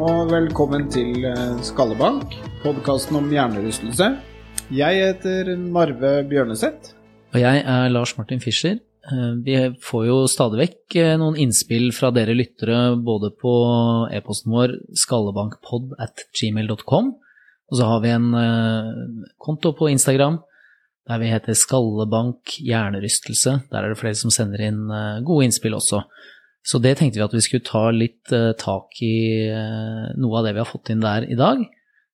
og velkommen til eh, Skallebank, podkasten om hjernerystelse. Jeg heter Narve Bjørneseth. Og jeg er Lars Martin Fischer. Eh, Vi får jo stadig vekk eh, noen innspill fra dere lyttere både på e-posten vår skallebankpod at gmail.com, og så har vi en konto på Instagram der vi heter Skallebank hjernerystelse. Der er det flere som sender inn gode innspill også. Så det tenkte vi at vi skulle ta litt eh, tak i eh, noe av det vi har fått inn der i dag.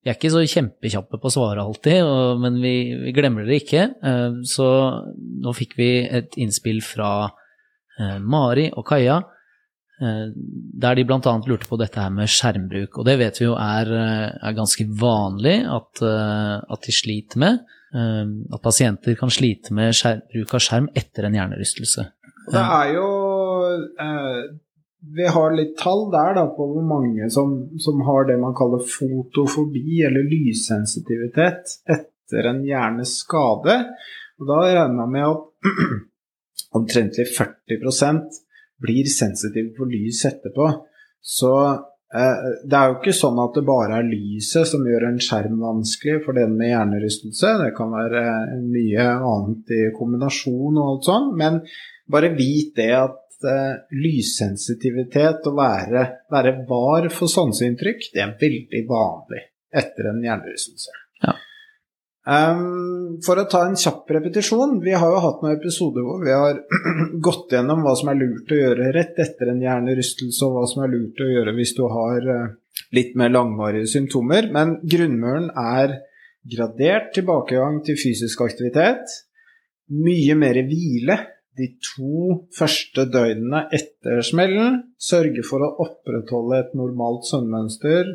Vi er ikke så kjempekjappe på å svare alltid, men vi, vi glemmer det ikke. Eh, Så nå fikk vi et innspill fra Mari og Kaja, der de bl.a. lurte på dette her med skjermbruk. Og det vet vi jo er, er ganske vanlig at, at de sliter med. At pasienter kan slite med skjerm, bruk av skjerm etter en hjernerystelse. Det er jo eh, Vi har litt tall der da, på hvor mange som, som har det man kaller fotofobi, eller lyssensitivitet, etter en hjerneskade. Og da regner man med at omtrentlig 40% blir sensitive for lys etterpå. Så eh, det er jo ikke sånn at det bare er lyset som gjør en skjerm vanskelig for den med hjernerystelse. Det kan være mye annet i kombinasjon og alt sånn. Men bare vit det at eh, lyssensitivitet, og være, være var for sanseinntrykk, det er veldig vanlig etter en hjernerystelse. Ja. Um, for å ta en kjapp repetisjon, vi har jo hatt noen episoder hvor vi har gått gjennom hva som er lurt å gjøre rett etter en hjernerystelse, og hva som er lurt å gjøre hvis du har uh, litt mer langvarige symptomer. Men grunnmuren er gradert tilbakegang til fysisk aktivitet, mye mer hvile de to første døgnene etter smellen, sørge for å opprettholde et normalt søvnmønster,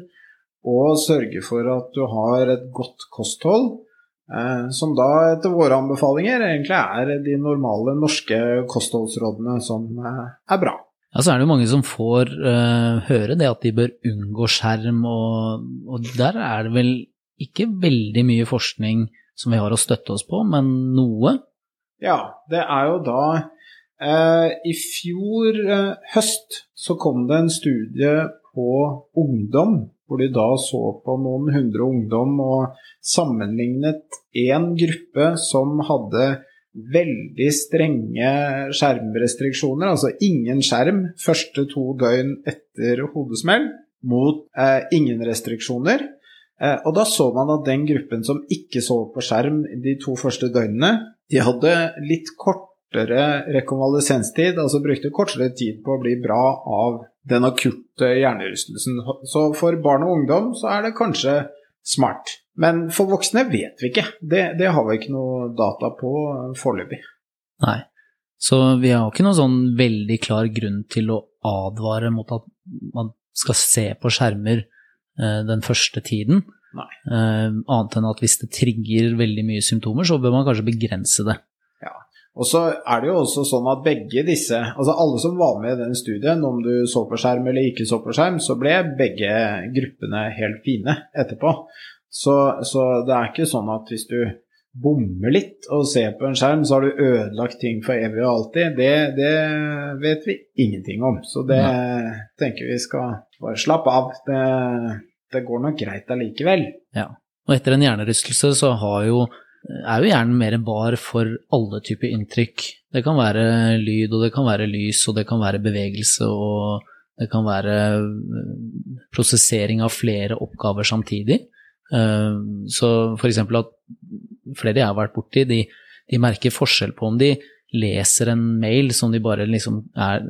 og sørge for at du har et godt kosthold, eh, som da etter våre anbefalinger egentlig er de normale norske kostholdsrådene som eh, er bra. Ja, så er det jo mange som får uh, høre det at de bør unngå skjerm, og, og der er det vel ikke veldig mye forskning som vi har å støtte oss på, men noe. Ja, det er jo da eh, I fjor eh, høst så kom det en studie på ungdom, hvor de da så på noen hundre ungdom og sammenlignet én gruppe som hadde veldig strenge skjermrestriksjoner, altså ingen skjerm første to døgn etter hodesmell, mot eh, ingen restriksjoner. Eh, og da så man at den gruppen som ikke så på skjerm de to første døgnene, de hadde litt kortere rekonvalesenstid, altså brukte kortere tid på å bli bra av den akutte hjernerystelsen. Så for barn og ungdom så er det kanskje smart. Men for voksne vet vi ikke. Det, det har vi ikke noe data på foreløpig. Nei. Så vi har ikke noen sånn veldig klar grunn til å advare mot at man skal se på skjermer eh, den første tiden. Nei. Eh, annet enn at hvis det trigger veldig mye symptomer, så bør man kanskje begrense det. Og så er det jo også sånn at begge disse, altså alle som var med i den studien, om du så på skjerm eller ikke så på skjerm, så ble begge gruppene helt fine etterpå. Så, så det er ikke sånn at hvis du bommer litt og ser på en skjerm, så har du ødelagt ting for evig og alltid. Det, det vet vi ingenting om. Så det tenker vi skal bare slappe av. Det, det går nok greit allikevel. Ja. Og etter en hjernerystelse så jo, er jo hjernen mer bar for alle typer inntrykk. Det kan være lyd, og det kan være lys, og det kan være bevegelse, og det kan være øh, prosessering av flere oppgaver samtidig. Eh, Så for eksempel at flere jeg har vært borti, de, de merker forskjell på om de leser en mail som de bare liksom er,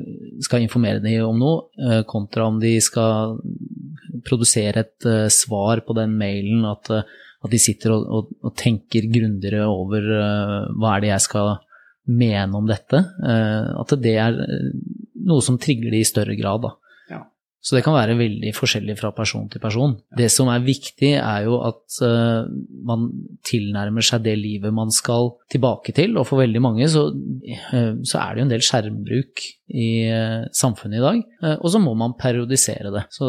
skal informere dem om noe, eh, kontra om de skal produsere et uh, svar på den mailen, at, eh, at de sitter og, og, og tenker grundigere over eh, hva er det jeg skal mene om dette. At det er noe som trigger de i større grad. Da. Så det kan være veldig forskjellig fra person til person. Det som er viktig, er jo at man tilnærmer seg det livet man skal tilbake til. Og for veldig mange så, uh, så er det jo en del skjermbruk i uh, samfunnet i dag. og så må man periodisere det. Så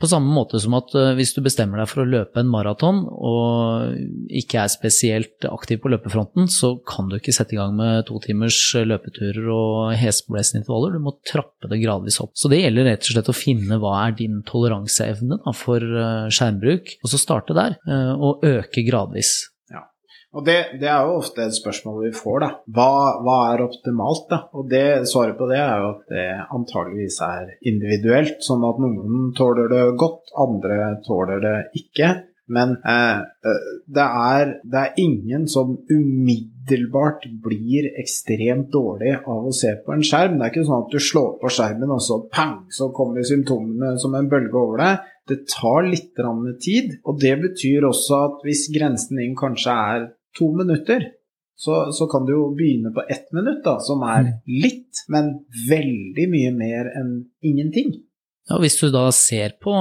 på samme måte som at hvis du bestemmer deg for å løpe en maraton og ikke er spesielt aktiv på løpefronten, så kan du ikke sette i gang med to timers løpeturer og heseblesende intervaller. Du må trappe det gradvis opp. Så det gjelder rett og slett å finne hva er din toleranseevne for eh, skjermbruk, og så starte der, eh, og øke gradvis. Og det, det, er jo ofte et spørsmål vi får, da. Hva, hva, er optimalt? da? Og det, svaret på det er jo at det antageligvis er individuelt, sånn at noen tåler det godt, andre tåler det ikke. Men eh, eh det, er, det er ingen som umiddelbart blir ekstremt dårlig av å se på en skjerm. Det er ikke sånn at du slår på skjermen, og så pang, så kommer symptomene som en bølge over deg. Det tar litt tid, og det betyr også at hvis grensen din kanskje er to minutter, så, så, kan du jo begynne på ett minutt, da, som er mm. litt, men veldig mye mer enn ingenting. Ja, Hvis du da ser på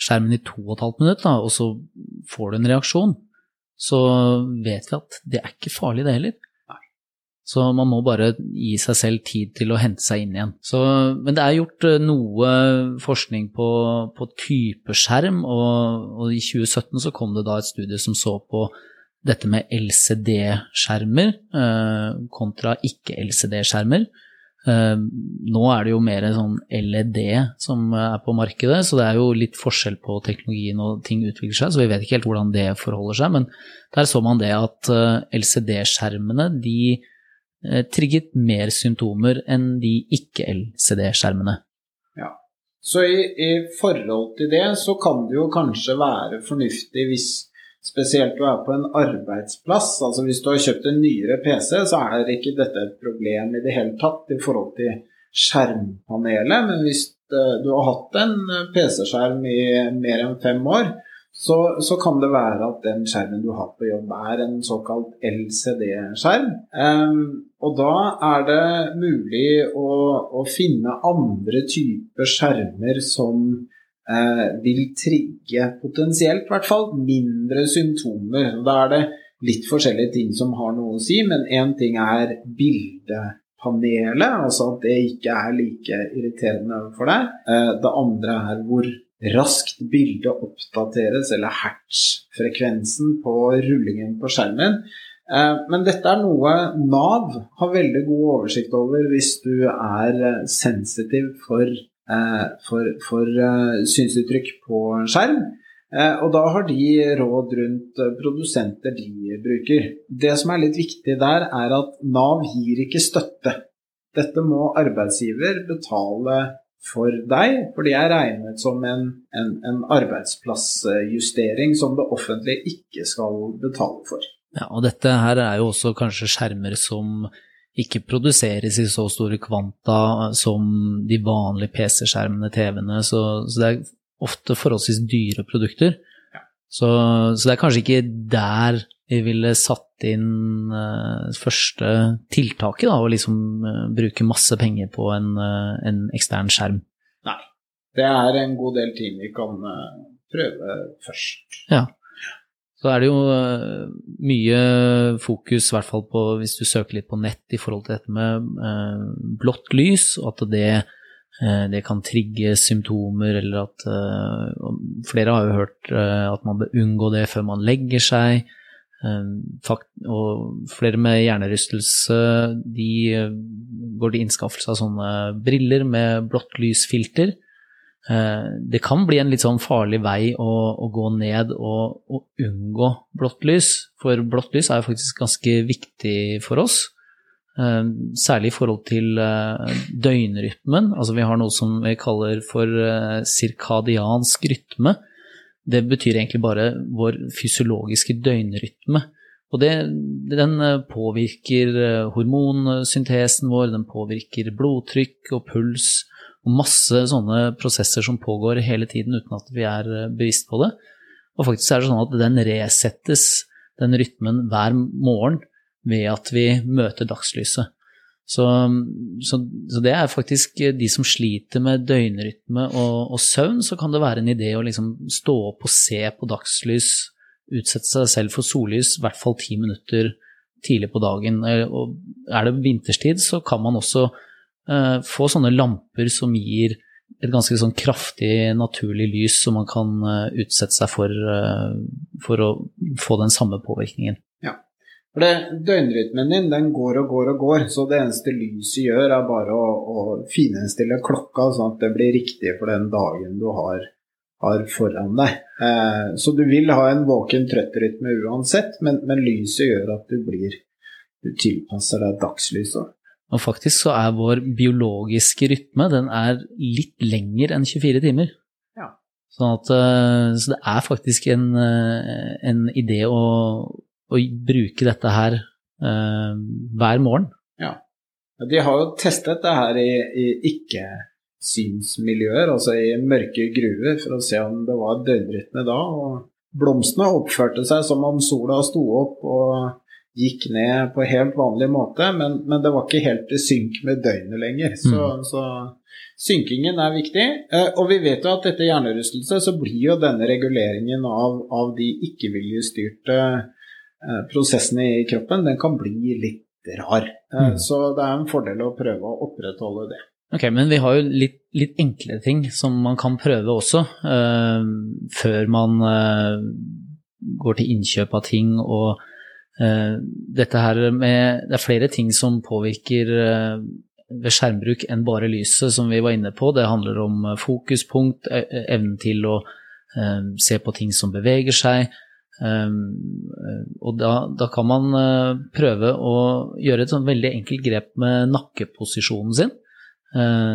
skjermen i to og et halvt minutt, da, og så får du en reaksjon, så vet vi at det er ikke farlig, det heller. Så man må bare gi seg selv tid til å hente seg inn igjen. Så, men det er gjort eh, noe forskning på, på type skjerm, og, og, i 2017 så kom det da et studie som så på dette med LCD-skjermer eh, kontra ikke-LCD-skjermer. Uh, nå er det jo mer sånn LED som er på markedet, så det er jo litt forskjell på teknologien og ting utvikler seg, så vi vet ikke helt hvordan det forholder seg. Men der så man det at uh, LCD-skjermene de trigget mer symptomer enn de ikke-LCD-skjermene. Ja. Så i, i forhold til det så kan det jo kanskje være fornuftig hvis spesielt å være på en arbeidsplass. Altså Hvis du har kjøpt en nyere PC, så er ikke dette et problem i det hele tatt i forhold til skjermpanelet. Men hvis eh, du har hatt en PC-skjerm i mer enn fem år, så, så, kan det være at den skjermen du har på jobb, er en såkalt LCD-skjerm. Um, og da er det mulig å, å finne andre typer skjermer som eh, vil trigge potensielt, i hvert fall, mindre symptomer. Da er det litt forskjellige ting som har noe å si, men én ting er bildepanelet, altså at det ikke er like irriterende for deg. Eh, det andre er hvor raskt bildet oppdateres, eller hertz-frekvensen på rullingen på skjermen. Eh, men dette er noe Nav har veldig god oversikt over hvis du er eh, sensitiv for Eh, for, for eh, synsuttrykk på skjerm. Eh, og da har de råd rundt produsenter de bruker. Det som er litt viktig der, er at Nav gir ikke støtte. Dette må arbeidsgiver betale for deg, for de er regnet som en, en, en arbeidsplassjustering som det offentlige ikke skal betale for. Ja, og dette her er jo også kanskje skjermer som ikke produseres i så store kvanta som de vanlige PC-skjermene, TV-ene, så, så, det er ofte forholdsvis dyre produkter. Ja. Så, så, det er kanskje ikke der vi ville satt inn uh, første tiltaket, da, å liksom uh, bruke masse penger på en, uh, en, ekstern skjerm. Nei, det er en god del ting vi kan prøve først. Ja så er det jo eh, mye fokus, i hvert fall på hvis du søker litt på nett i forhold til dette med eh, blått lys, og at det, eh, det kan trigge symptomer, eller at Flere har jo hørt at man bør unngå det før man legger seg. Og flere med hjernerystelse de går til innskaffelse av sånne briller med blått lysfilter Eh, det kan bli en litt sånn farlig vei å, å gå ned og, og, unngå blått lys, for blått lys er faktisk ganske viktig for oss. Eh, særlig i forhold til eh, døgnrytmen. Altså vi har noe som vi kaller for sirkadiansk rytme. Det betyr egentlig bare vår fysiologiske døgnrytme. Og det, den påvirker hormonsyntesen vår, den påvirker blodtrykk og puls og masse sånne prosesser som pågår hele tiden uten at vi er eh, bevisst på det. Og faktisk er det sånn at den resettes, den rytmen, hver morgen ved at vi møter dagslyset. Så, så, så, det er faktisk de som sliter med døgnrytme og, og, søvn, så kan det være en idé å liksom stå opp og se på dagslys, utsette seg selv for sollys i hvert fall ti minutter tidlig på dagen. Eh, og er det vinterstid, så kan man også få sånne lamper som gir et ganske sånn kraftig, naturlig lys som man kan uh, utsette seg for uh, for å få den samme påvirkningen. For det, Døgnrytmen din den går og går og går, så det eneste lyset gjør, er bare å, å fininnstille klokka sånn at det blir riktig for den dagen du har, har foran deg. Eh, så du vil ha en våken trøtt-rytme uansett, men, men, lyset gjør at du blir Du tilpasser deg dagslyset. Og faktisk så er vår biologiske rytme den er litt lenger enn 24 timer. Ja. Sånn at, eh, så det er faktisk en, eh, en idé å å bruke dette her uh, hver morgen. Ja. De har jo testet det her i, i ikke-synsmiljøer, altså i mørke gruver, for å se om det var døgnrytme da. og Blomstene oppførte seg som om sola sto opp og gikk ned på helt vanlig måte, men, men det var ikke helt i synk med døgnet lenger. Så, mm. så synkingen er viktig. Eh, og vi vet jo at etter hjernerystelse så blir jo denne reguleringen av, av de ikke-viljestyrte Eh, prosessene i kroppen den kan bli litt rar. Eh, mm. Så det er en fordel å prøve å opprettholde det. Ok, Men vi har jo litt, litt enklere ting som man kan prøve også, uh, før man uh, går til innkjøp av ting. Og dette her med Det er flere ting som påvirker ved skjermbruk enn bare lyset, som vi var inne på. Det handler om fokuspunkt, e, e, evnen til å se på ting som beveger seg. Og da, da, kan man prøve å gjøre et sånn veldig enkelt grep med nakkeposisjonen sin.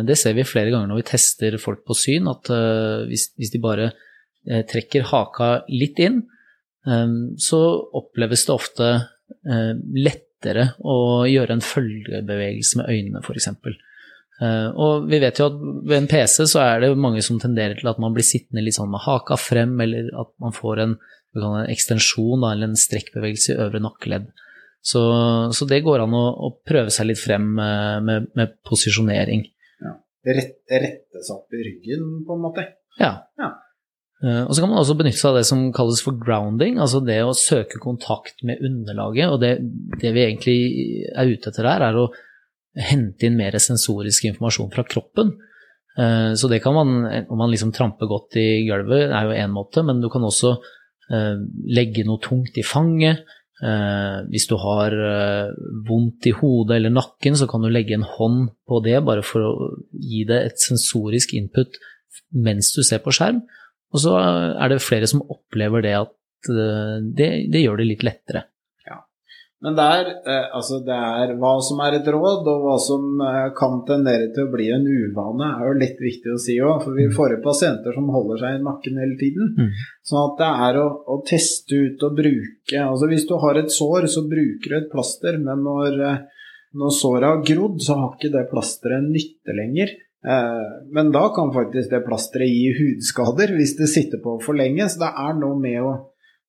Det ser vi flere ganger når vi tester folk på syn, at hvis, hvis, de bare trekker haka litt inn, så oppleves det ofte lettere å gjøre en følgebevegelse med øynene, f.eks. Uh, og vi vet jo at ved en PC så er det mange som tenderer til at man blir sittende litt sånn med haka frem, eller at man får en en ekstensjon eller en strekkbevegelse i øvre nakkeledd. Så, så, det går an å, å, prøve seg litt frem med, med, med posisjonering. Ja. Rett, rette seg opp i ryggen, på en måte? Ja. ja. Uh, og så kan man også benytte seg av det som kalles for grounding, altså det å søke kontakt med underlaget. Og det, det vi egentlig er ute etter her, er å hente inn mer sensorisk informasjon fra kroppen. Uh, så det kan man, om man liksom tramper godt i gulvet, er jo én måte, men du kan også Eh, legge noe tungt i fanget. Eh, hvis du har eh, vondt i hodet eller nakken, så kan du legge en hånd på det, bare for å gi det et sensorisk input mens du ser på skjerm. Og så er det flere som opplever det at det, det gjør det litt lettere. Men det er, altså det er hva som er et råd, og hva som eh, kan tendere til å bli en uvane, er jo litt viktig å si òg. For vi mm. får jo pasienter som holder seg i nakken hele tiden. Mm. Sånn at det er å, å, teste ut og bruke Altså hvis du har et sår, så bruker du et plaster, men når, eh, når såret har grodd, så har ikke det plasteret nytte lenger. Eh, men da kan faktisk det plasteret gi hudskader hvis det sitter på for lenge. Så det er noe med å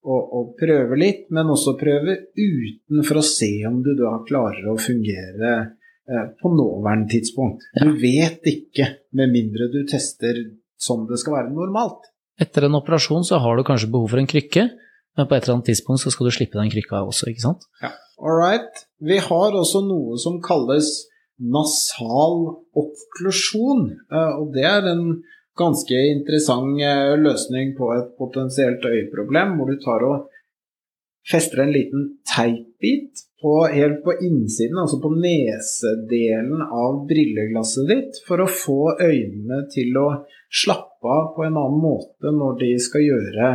å, å prøve litt, men også prøve uten for å se om du da klarer å fungere eh, på nåværende tidspunkt. Ja. Du vet ikke, med mindre du tester som det skal være normalt. Etter en operasjon så har du kanskje behov for en krykke, men på et eller annet tidspunkt så skal du slippe den krykka også, ikke sant? Ja. All right. Vi har også noe som kalles nasal okklusjon, eh, og det er en ganske interessant eh, løsning på et potensielt øyeproblem, hvor du tar og fester en liten teipbit helt på innsiden, altså på nesedelen av brilleglasset ditt, for å få øynene til å slappe av på en annen måte når de skal gjøre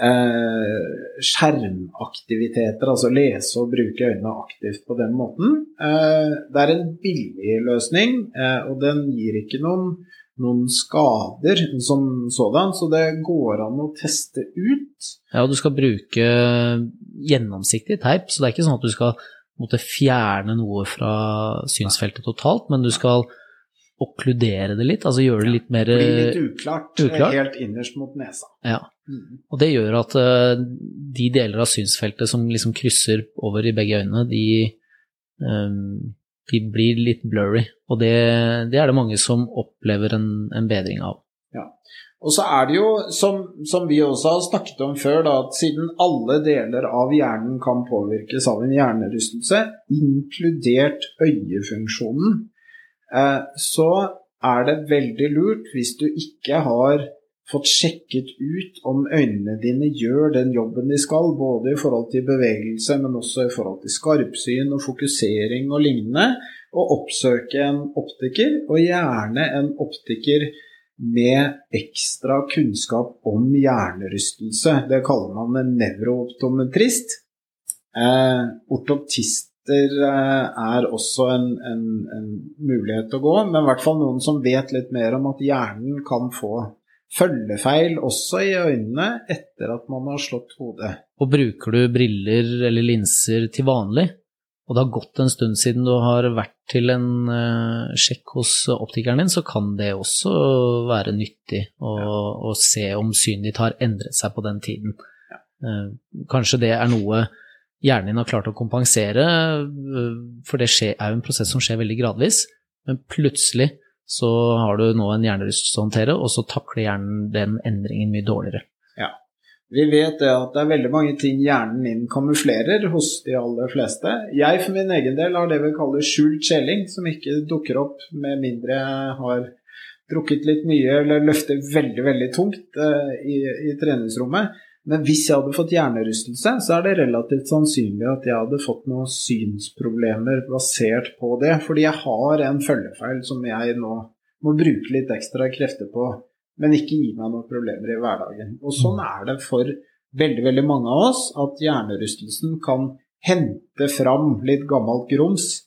eh, skjermaktiviteter, altså lese og bruke øynene aktivt på den måten. Eh, det er en billig løsning, eh, og den gir ikke noen noen skader som sådan, så det går an å teste ut. Ja, og du skal bruke gjennomsiktig teip, så det er ikke sånn at du skal måtte fjerne noe fra synsfeltet totalt, men du skal okkludere det litt, altså gjøre det litt mer Bli litt uklart, uklart, helt innerst mot nesa. Ja, mm. og det gjør at uh, de deler av synsfeltet som liksom krysser over i begge øynene, de um, de blir litt blurry. Og det, det er det mange som opplever en, en bedring av. Ja. Og så er det jo, som, som, vi også har snakket om før, da, at siden alle deler av hjernen kan påvirkes av en hjernerystelse, inkludert øyefunksjonen, eh, så er det veldig lurt hvis du ikke har fått sjekket ut om øynene dine gjør den jobben de skal, både i forhold til bevegelse, men også i forhold til skarpsyn og fokusering og lignende, og oppsøke en optiker, og gjerne en optiker med ekstra kunnskap om hjernerystelse. Det kaller man en nevrooptometrist. Eh, ortoptister eh, er også en, en, en mulighet å gå, men i hvert fall noen som vet litt mer om at hjernen kan få følgefeil også i øynene etter at man har slått hodet. Og bruker du briller eller linser til vanlig, og det har gått en stund siden du har vært til en uh, sjekk hos optikeren din, så kan det også være nyttig å, ja. å se om synet ditt har endret seg på den tiden. Ja. Uh, kanskje det er noe hjernen din har klart å kompensere, uh, for det skjer, er jo en prosess som skjer veldig gradvis, men plutselig så har du nå en hjernerystelse å håndtere, og så takler hjernen den endringen mye dårligere. Ja. Vi vet det at det er veldig mange ting hjernen din kamuflerer hos de aller fleste. Jeg for min egen del har det vi kaller skjult skjeling, som ikke dukker opp med mindre jeg har drukket litt mye eller løfter veldig, veldig tungt uh, i, i treningsrommet. Men hvis jeg hadde fått hjernerystelse, så er det relativt sannsynlig at jeg hadde fått noen synsproblemer basert på det. Fordi jeg har en følgefeil som jeg nå må bruke litt ekstra krefter på, men ikke gi meg noen problemer i hverdagen. Og sånn er det for veldig, veldig mange av oss, at hjernerystelsen kan hente fram litt gammelt grums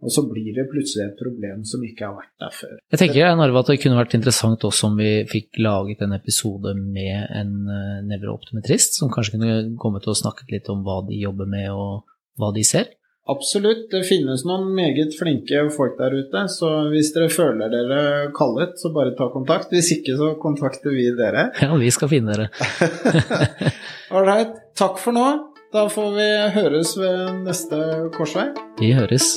og så blir det plutselig et problem som ikke har vært der før. Jeg tenker Narve, at det kunne vært interessant også om vi fikk laget en episode med en uh, nevrooptometrist, som kanskje kunne kommet og snakket litt om hva de jobber med og hva de ser? Absolutt, det finnes noen meget flinke folk der ute, så hvis dere føler dere kallet, så bare ta kontakt. Hvis ikke, så kontakter vi dere. Ja, vi skal finne dere. Ålreit, takk for nå. Da får vi høres ved neste korsvei. Vi høres.